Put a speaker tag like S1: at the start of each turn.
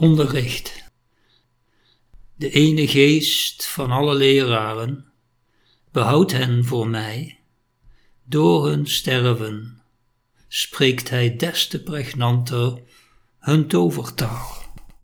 S1: Onderricht. De ene geest van alle leraren behoudt hen voor mij. Door hun sterven spreekt hij des te pregnanter hun tovertaal.